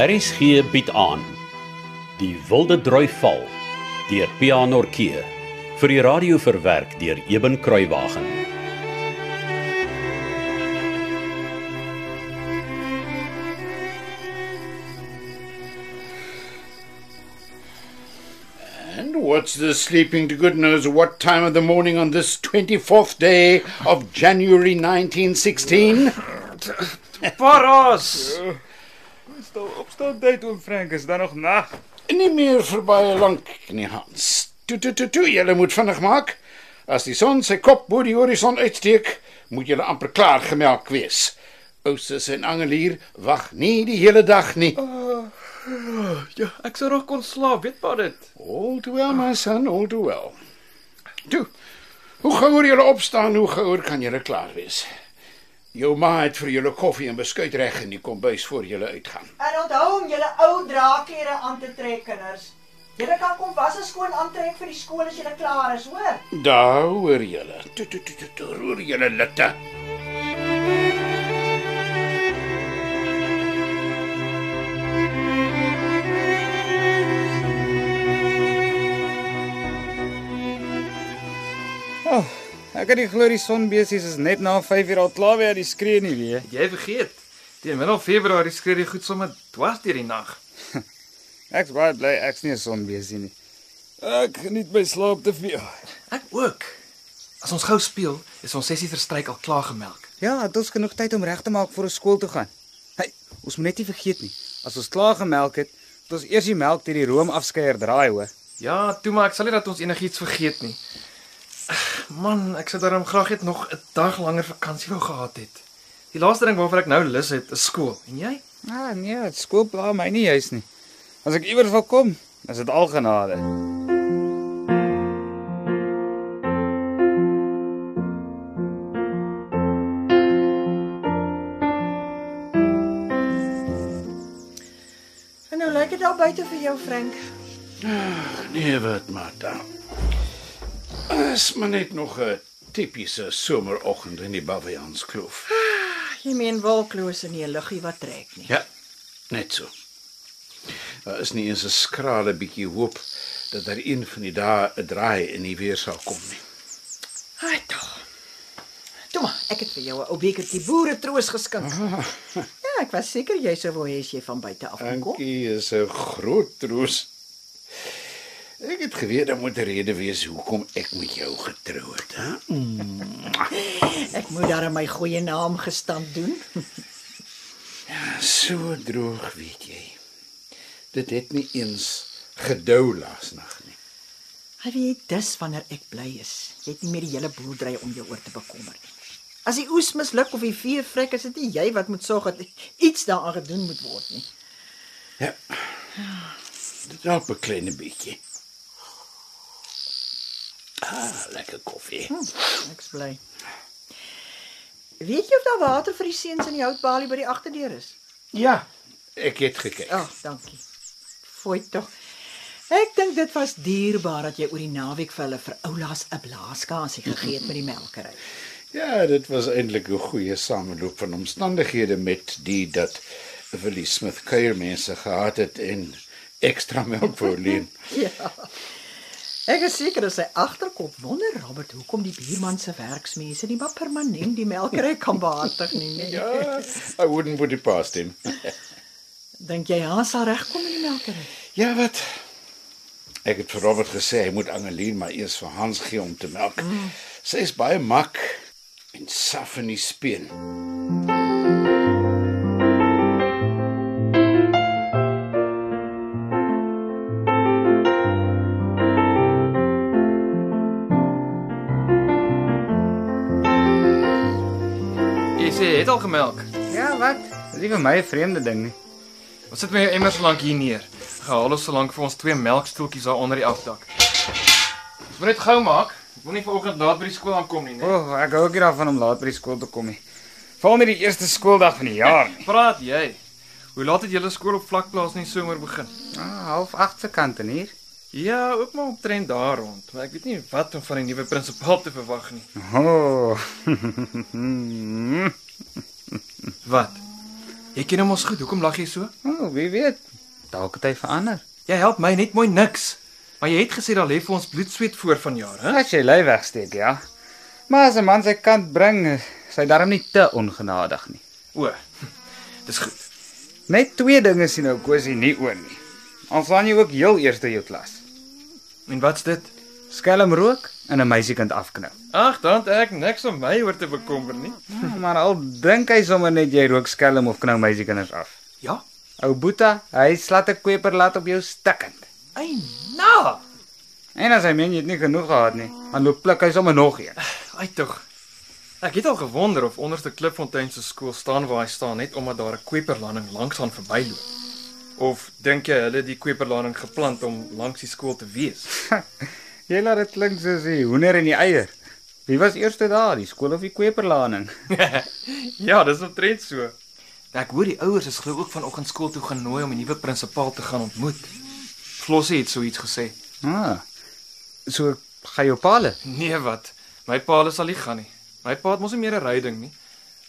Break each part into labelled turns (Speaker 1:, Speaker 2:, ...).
Speaker 1: RSG bied aan Die Wilde Droi Val deur Pianorkee vir die radio verwerk deur Eben Kruiwagen.
Speaker 2: And what's the sleeping to good knows what time of the morning on this 24th day of January 1916?
Speaker 3: Paras. Stel opstaan tyd oom Frank, is dan nog nag?
Speaker 2: Nie meer vir baie lank nie, Hans. Toe toe toe toe, julle moet vinnig maak. As die son sy kop bo die horison uitsteek, moet julle amper klaar gemelk wees. Ousus en Angelier wag nie die hele dag nie.
Speaker 3: Ja, ek sou nog kon slaap, weet maar dit.
Speaker 2: All too well, my son, all too well. Toe. Hoe gouer julle opstaan, hoe gouer kan julle klaar wees. Jou ma het vir julle koffie en beskuit reg in die kombuis voor julle uitgaan.
Speaker 4: En onthou om julle ou draakklere aan te trek, kinders. Julle kan kom was en skoon aantrek vir die skool as julle klaar is, hoor?
Speaker 2: Daar hoor julle. Toe toe toe toe, toe roer julle litte.
Speaker 5: Ek het nie glo die sonbesies is net na 5 uur al klaar weer die skree nie weer.
Speaker 3: Jy vergeet. Teen middel Februarie skree die goed sommer dwars deur die nag.
Speaker 5: Ek's baie bly ek's nie 'n sonbesie nie. Ek geniet my slaap te veel.
Speaker 3: Ek ook. As ons gou speel, is ons sessie verstryk al klaar gemelk.
Speaker 5: Ja, dit is genoeg tyd om reg te maak vir 'n skool toe gaan. Hey, ons moet net nie vergeet nie. As ons klaar gemelk het, moet ons eers die melk deur die room afskeier draai, hoor.
Speaker 3: Ja, toe maar ek sal nie dat ons enigiets vergeet nie. Ag, Man, ek sou daarom graag net nog 'n dag langer vakansie wou gehad het. Die laaste ding waarvoor ek nou lus het, is skool. En jy?
Speaker 5: Ah, nee, skool pla my nie juis nie. As ek iewers wil kom, is dit al genade.
Speaker 4: En nou lyk dit al buite vir jou, Frank.
Speaker 2: Nee, wat maar dan. Is maar net nog 'n tipiese someroggend in die Baviaanskloof.
Speaker 4: Jy meen wolkloos en nie 'n luggie wat trek nie.
Speaker 2: Ja, net so. Daar is nie eens 'n skrale bietjie hoop dat daar een van die dae 'n draai in die weer sal kom nie.
Speaker 4: Ai tog. Toe maar, ek het vir jou 'n ou bekertjie boere troos geskink. Ja, ek was seker jy sou wou hê as jy van buite af kom.
Speaker 2: Dankie, is 'n groot troos. Ek het geweet daar moet 'n rede wees hoekom ek met jou getrou het, hè?
Speaker 4: Ek moet daar my goeie naam gestand doen.
Speaker 2: So droog, weet jy. Dit het nie eens gedou laasnag nie.
Speaker 4: Hy weet dis wanneer ek bly is. Jy het nie meer die hele boerdery om jou oor te bekommer nie. As die oes misluk of die vee vrek, is dit nie jy wat moet sorg dat iets daaraan gedoen moet word nie.
Speaker 2: Ja. Dit help 'n klein bietjie. Ah, lekker koffie.
Speaker 4: Hm, ek's bly. Weet jy of daar water vir die seuns in die houtbalie by die agterdeur is?
Speaker 2: Ja, ek het gekyk.
Speaker 4: Ag, dankie. Fooi tog. Ek dink dit was dierbaar dat jy oor die naweek vir hulle vir oulaas 'n blaaskansie gegee het met die melkery.
Speaker 2: Ja, dit was eintlik 'n goeie sameloop van omstandighede met die dat Willie Smith kuiermense gehad het en ekstra melk wou leen.
Speaker 4: Ja. Ek is seker as hy agterkop wonder Robert hoekom die buurman se werksmense nie maar permanent die melkery kan behartig nie. Nee.
Speaker 2: Ja, I wouldn't put it past him.
Speaker 4: Dink jy Hans sal regkom met die melkery?
Speaker 2: Ja, wat? Ek het vir Robert gesê hy moet Angeline maar eers vir Hans gee om te melk. Mm. Sy is baie mak en saf in die speen.
Speaker 3: Jy sê jy het al gemelk.
Speaker 5: Ja, wat? Dis nie vir my 'n vreemde ding nie.
Speaker 3: Ons sit met jou emmer so lank hier neer. Gehaal ons so lank vir ons twee melkstoeltjies daar onder die afdak. Ons moet net gou maak. Ek wil nie vanoggend laat by die skool aankom nie,
Speaker 5: O,
Speaker 3: né?
Speaker 5: oh, ek hou ook nie daarvan om laat by die skool te kom nie. Veral nie die eerste skooldag van die jaar nie.
Speaker 3: Praat jy. Hoe laat het julle skool op vlakplaas in die somer begin?
Speaker 5: Ah, half 8 se kant en hier.
Speaker 3: Ja, ook maar omtrent daar rond, maar ek weet nie wat om van die nuwe prinsipaal te verwag nie.
Speaker 5: Oh.
Speaker 3: Wat? Jy ken hom ons goed. Hoekom lag jy so?
Speaker 5: oh wie weet. Dalk het hy verander.
Speaker 3: Jy help my net mooi niks. Maar jy het gesê daar lê vir ons bloedsweet voor vanjaar, hè?
Speaker 5: As jy lui wegsteek, ja. Maar as 'n man sy kant bring, is hy darm nie te ongenadig nie.
Speaker 3: O. Dis goed.
Speaker 5: Net twee dinge sien nou Kosie nie oor nie. Ons slaan jy ook heel eerste jou klas.
Speaker 3: En wat's dit?
Speaker 5: Skelm rook en 'n meisiekind afknou.
Speaker 3: Ag, dan het ek niks om my oor te bekommer nie.
Speaker 5: Ja, maar al dink hy sommer net jy rook skelm of knou meisiekinders af.
Speaker 3: Ja.
Speaker 5: Ou Boeta, hy slat 'n kweper laat op jou stikkend.
Speaker 3: Ai, na.
Speaker 5: En as hy meen jy het nie genoeg gehad nie, dan loop pluk hy sommer nog een.
Speaker 3: Ai tog. Ek het al gewonder of onderste Klipfontein se skool staan waar hy staan net omdat daar 'n kweperlanding langs aan verbyloop. Of dink jy hulle het die kweperlanding geplant om langs die skool te wees?
Speaker 5: Jy laat dit klink soos die hoender en die eier. Wie was eerste daar, die skool of die kweperlaning?
Speaker 3: ja, dis omtrent so. Ek hoor die ouers is glo ook vanoggend skool toe genooi om die nuwe prinsipaal te gaan ontmoet. Flossie het so iets gesê.
Speaker 5: Ah. So gaan jou paal.
Speaker 3: Nee, wat? My pa sal nie gaan nie. My pa het mos nie meer 'n ryding nie.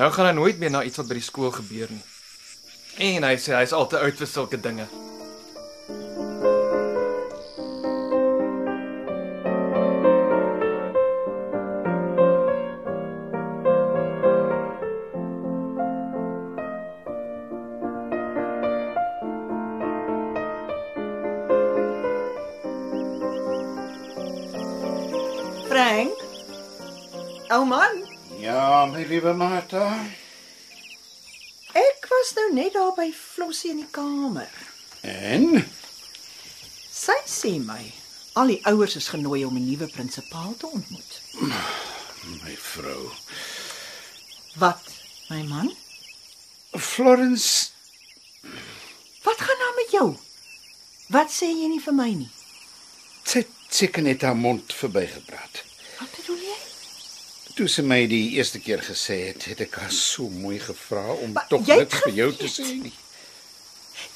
Speaker 3: Nou gaan hy nooit meer na iets wat by die skool gebeur nie. En hy sê hy's al te oud vir sulke dinge.
Speaker 4: Ou man,
Speaker 2: Ja, my liewe Martha.
Speaker 4: ek was nou net daar by Flossie in die kamer.
Speaker 2: En
Speaker 4: Sy sê my al die ouers is genooi om 'n nuwe prinsipaal te ontmoet.
Speaker 2: my vrou,
Speaker 4: Wat, my man?
Speaker 2: Florence,
Speaker 4: Wat gaan nou met jou? Wat sê jy nie vir my nie?
Speaker 2: sy het seker net haar mond verbygepraat.
Speaker 4: Wat bedoel jy?
Speaker 2: Toe sy my die eerste keer gesê het, het ek haar so mooi gevra om
Speaker 4: Maar
Speaker 2: tog niks vir jou te sê nie.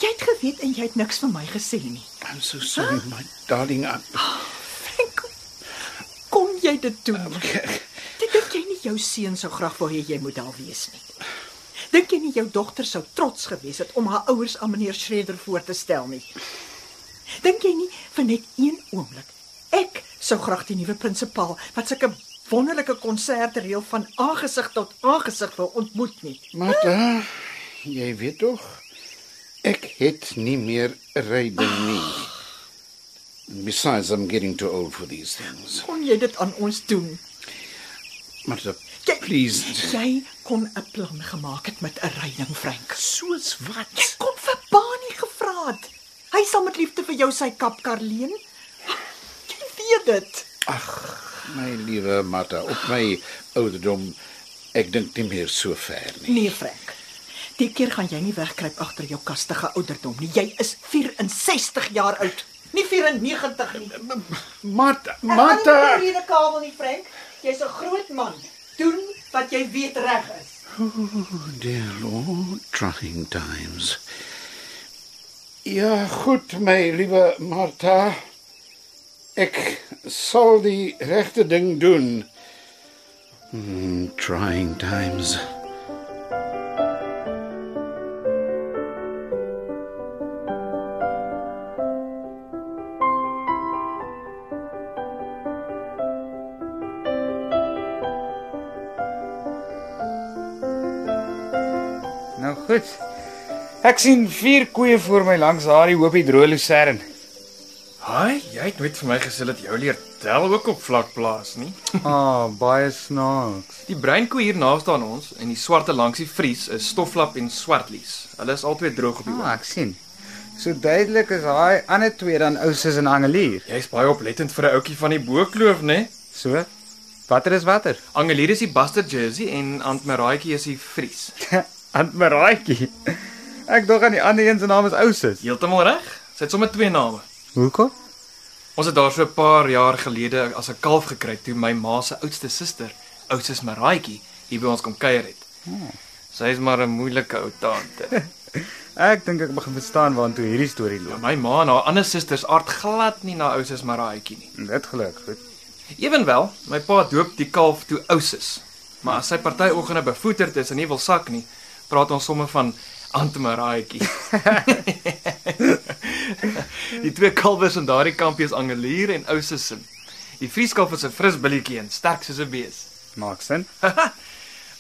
Speaker 4: Jy het geweet en jy het niks vir my gesê nie.
Speaker 2: I'm so sorry, my darling. I,
Speaker 4: Frank, kom jy dit doen? Dit dink jy nie jou seun sou graag wou hê jy moet daar wees nie. Dink jy nie jou dogter sou trots gewees het om haar ouers aan meneer Schredder voor te stel nie? Dink jy nie vir net een oomblik ek sou graag die nuwe prinsipaal wat sulke wonderlike konserte reël van aangesig tot aangesig wil ontmoet nie?
Speaker 2: Martha, jy weet tog, ek het nie meer ryding nie. Besides, I'm getting too old for these things.
Speaker 4: Kon jy dit aan ons doen?
Speaker 2: Martha,
Speaker 4: Jy,
Speaker 2: please.
Speaker 4: Jy kon 'n plan gemaak het met 'n reining, Frank.
Speaker 2: Soos wat?
Speaker 4: kon vir Bani gevra het. Hy sal met liefde vir jou sy kap karleen. Jy weet dit.
Speaker 2: My liewe Martha, op my ouderdom, ek dink nie meer so ver nie.
Speaker 4: Nee, Frank. Die keer gaan jy nie wegkruip agter jou kastige ouderdom nie. Jy is 64 jaar oud, nie 94 nie.
Speaker 2: Martha,
Speaker 4: Martha,
Speaker 2: Martha.
Speaker 4: hierdie kabel nie, Frank. Jy's 'n groot man. Doen wat jy weet reg is.
Speaker 2: Dear Lord, trying times. Ja, goed, my liewe Martha. Ek sal die regte ding doen. Hmm, trying times.
Speaker 5: Nou goed. Ek sien vier koeie voor my langs daardie hoopie droë lucern.
Speaker 3: Jy het nooit vir my gesê dat jou leer tel ook op vlak plaas nie.
Speaker 5: Ah, oh, baie snaaks.
Speaker 3: Die breinkoe hier naaste aan ons en die swarte langs die vries is stoflap en swartlies. Hulle is albei droog op die
Speaker 5: Ah,
Speaker 3: oog.
Speaker 5: ek sien. So duidelik is daai ander twee dan ouses en angelier.
Speaker 3: Jy's baie oplettend vir 'n ouetjie van die bokloof, né?
Speaker 5: So. Watter is watter?
Speaker 3: Angelier is die Buster Jersey en Aunt Maraitjie is die vries.
Speaker 5: Antmaraatjie. Ek dink aan die ander een se naam is ouses.
Speaker 3: Heeltemal reg. Sy het sommer twee name.
Speaker 5: Hoekom?
Speaker 3: Ons het daar so 'n paar jaar gelede as 'n kalf gekry toe my ma se oudste suster, oudste Maraitjie, hier by ons kom kuier het. Sy is maar 'n moeilike ou tante.
Speaker 5: Ek dink ek begin verstaan waartoe hierdie storie loop.
Speaker 3: My ma en haar ander susters aard glad nie na oudste Maraitjie nie.
Speaker 5: Dit geluk goed.
Speaker 3: Ewenwel, my pa doop die kalf toe Ousus. Maar as sy party oggende bevoeterd is en nie wil sak nie, praat ons sommer van Antemaraatjie. die twee kalwers in daardie kampie is Angelier en Oussesin. Die Vrieskalf is 'n fris billetjie en sterk soos 'n bees.
Speaker 5: Maak sin.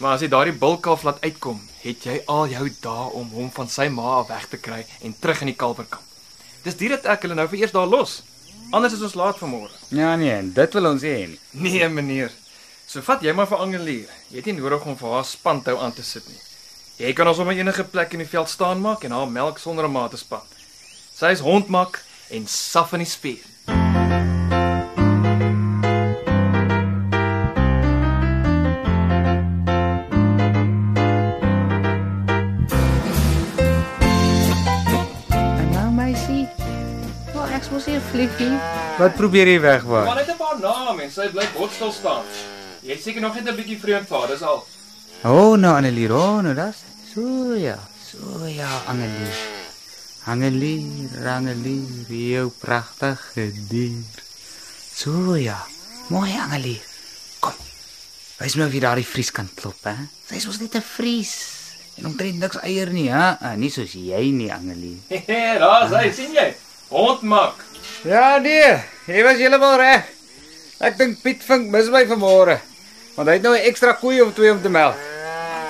Speaker 3: Maar as jy daardie bulkalf laat uitkom, het jy al jou dae om hom van sy ma af weg te kry en terug in die kalverkamp. Dis dit dat ek hulle nou vir eers daar los. Anders is ons laat vanmôre.
Speaker 5: Ja nee, dit wil ons hê nie.
Speaker 3: Nee, meneer. So vat jy maar vir Angelier. Jy het nie nodig om vir haar spanhou aan te sit nie. Jy kan ons op enige plek in die veld staan maak en haar melk sonder 'n maat te span. Sy is hondmak en saf in die spier.
Speaker 5: En nou vlieggie. Wat probeer jy wegwaai?
Speaker 3: Maar net 'n paar name en sy bly botstil staan. Jy het seker nog net 'n bietjie vreemd vir haar, dis al.
Speaker 5: O, oh, nou Annelier, oh, nou das. So ja, so ja, Annelier. Annelier, Annelier, jou pragtige dier. So ja, mooi Annelier. Kom. Wys my of jy daardie vries kan klop, hè? Sy's mos net 'n vries. En omtrent niks eier nie, hè? Ah, nie soos jy nie, Annelier.
Speaker 3: Daar's hy, sien jy? Hondmak.
Speaker 5: Ja, nee, jy was heeltemal reg. Ek dink Piet Vink mis my vanmôre. Want hy het nou 'n ekstra koei of twee om te melk.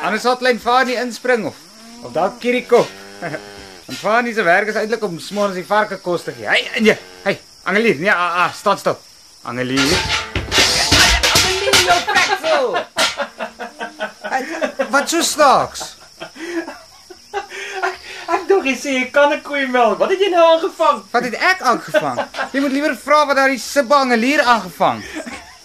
Speaker 5: Anders sal klein Fanie inspring of of dalk Kiriko. Want Fanie se werk is eintlik om smores die varke kos te gee. Hey, jy, hey, Angelier, nee, ah, ah, staan stil. Angelier. Angelier, jou preksel. Wat so snaaks?
Speaker 3: Ek dink jy sê jy kan 'n koei melk. Wat het jy nou aangevang?
Speaker 5: Wat het ek aangevang? Jy moet liewer vra wat daai Sibbe Angelier aangevang.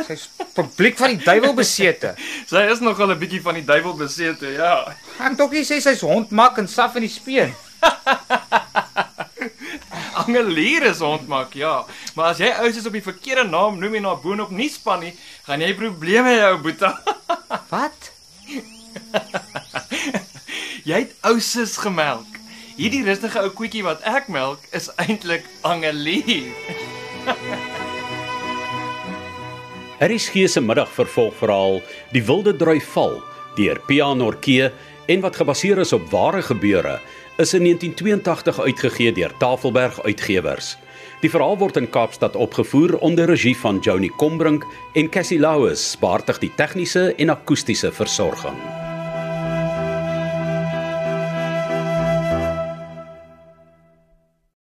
Speaker 5: Sy's publiek van die duiwel besete.
Speaker 3: Sy is nogal 'n bietjie van die duiwel besete, ja.
Speaker 5: Ek dink jy sê sy's hondmak en saf in die speen.
Speaker 3: Angelier is hondmak, ja. Maar as jy ouers is op die verkeerde naam noem en na boonop nie span nie, gaan jy probleme hê, ou boeta.
Speaker 5: Wat?
Speaker 3: jy het ouses gemelk. Hierdie rustige ou koetjie wat ek melk is eintlik Angelier.
Speaker 1: RSG se middagvervolgverhaal Die Wilde Drui Val deur Pian Norkee en wat gebaseer is op ware gebeure is in 1982 uitgegee deur Tafelberg Uitgewers. Die verhaal word in Kaapstad opgevoer onder regie van Joni Combrink en Cassie Louws, baartig die tegniese en akoestiese versorging.